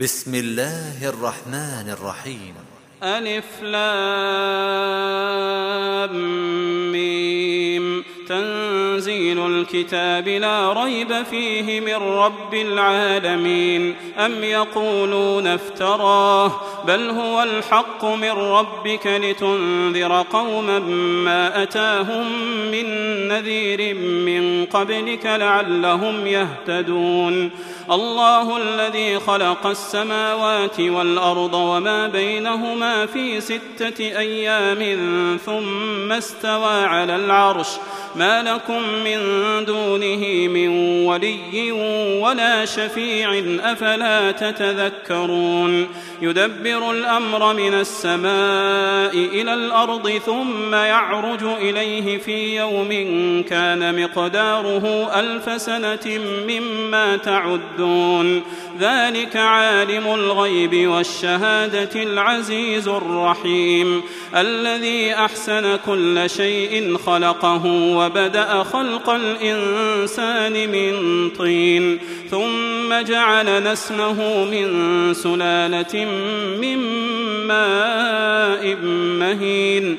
بسم الله الرحمن الرحيم. ألف لام ميم. تنزيل الكتاب لا ريب فيه من رب العالمين. أم يقولون افتراه بل هو الحق من ربك لتنذر قوما ما أتاهم من نذير من قبلك لعلهم يهتدون. الله الذي خلق السماوات والأرض وما بينهما في ستة أيام ثم استوى على العرش. ما لكم من دونه من ولي ولا شفيع أفلا تتذكرون يدبر الأمر من السماء إلى الأرض ثم يعرج إليه في يوم كان مقداره ألف سنة مما تعدون ذلك عالم الغيب والشهادة العزيز الرحيم الذي أحسن كل شيء خلقه وبدأ خلق الإنسان من طين ثم جعل نسله من سلالة من ماء مهين.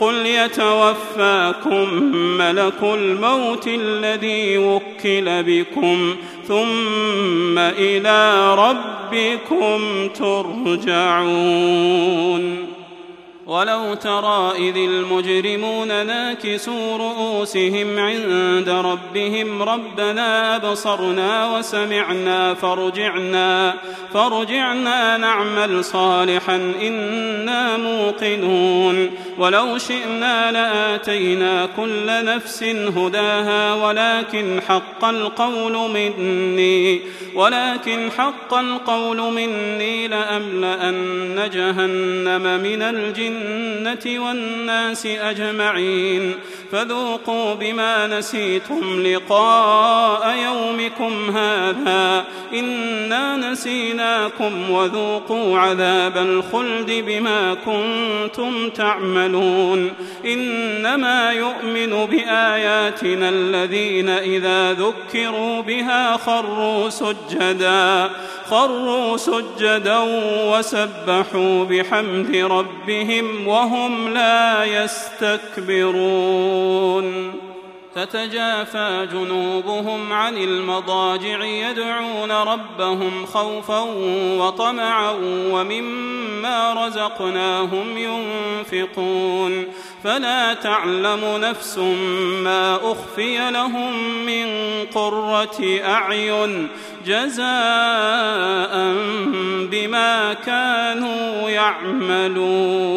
قل يتوفاكم ملك الموت الذي وكل بكم ثم إلى ربكم ترجعون ولو ترى إذ المجرمون ناكسوا رؤوسهم عند ربهم ربنا أبصرنا وسمعنا فرجعنا فرجعنا نعمل صالحا إنا موقنون. ولو شئنا لآتينا كل نفس هداها ولكن حق القول مني ولكن حق القول مني لأملأن جهنم من الجنة والناس أجمعين فذوقوا بما نسيتم لقاء يومكم هذا إنا نسيناكم وذوقوا عذاب الخلد بما كنتم تعملون إنما يؤمن بآياتنا الذين إذا ذكروا بها خروا سجدا خروا سجدا وسبحوا بحمد ربهم وهم لا يستكبرون. تتجافى جنوبهم عن المضاجع يدعون ربهم خوفا وطمعا ومما رزقناهم ينفقون. فلا تعلم نفس ما أخفي لهم من قرة أعين جزاء بما كانوا يعملون.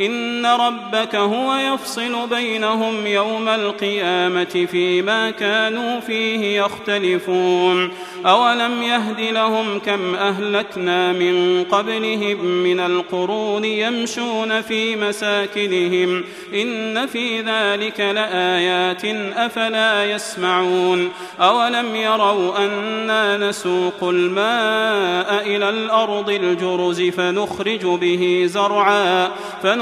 إن ربك هو يفصل بينهم يوم القيامة فيما كانوا فيه يختلفون. أولم يهد لهم كم أهلكنا من قبلهم من القرون يمشون في مساكنهم إن في ذلك لآيات أفلا يسمعون. أولم يروا أنا نسوق الماء إلى الأرض الجرز فنخرج به زرعا فنخرج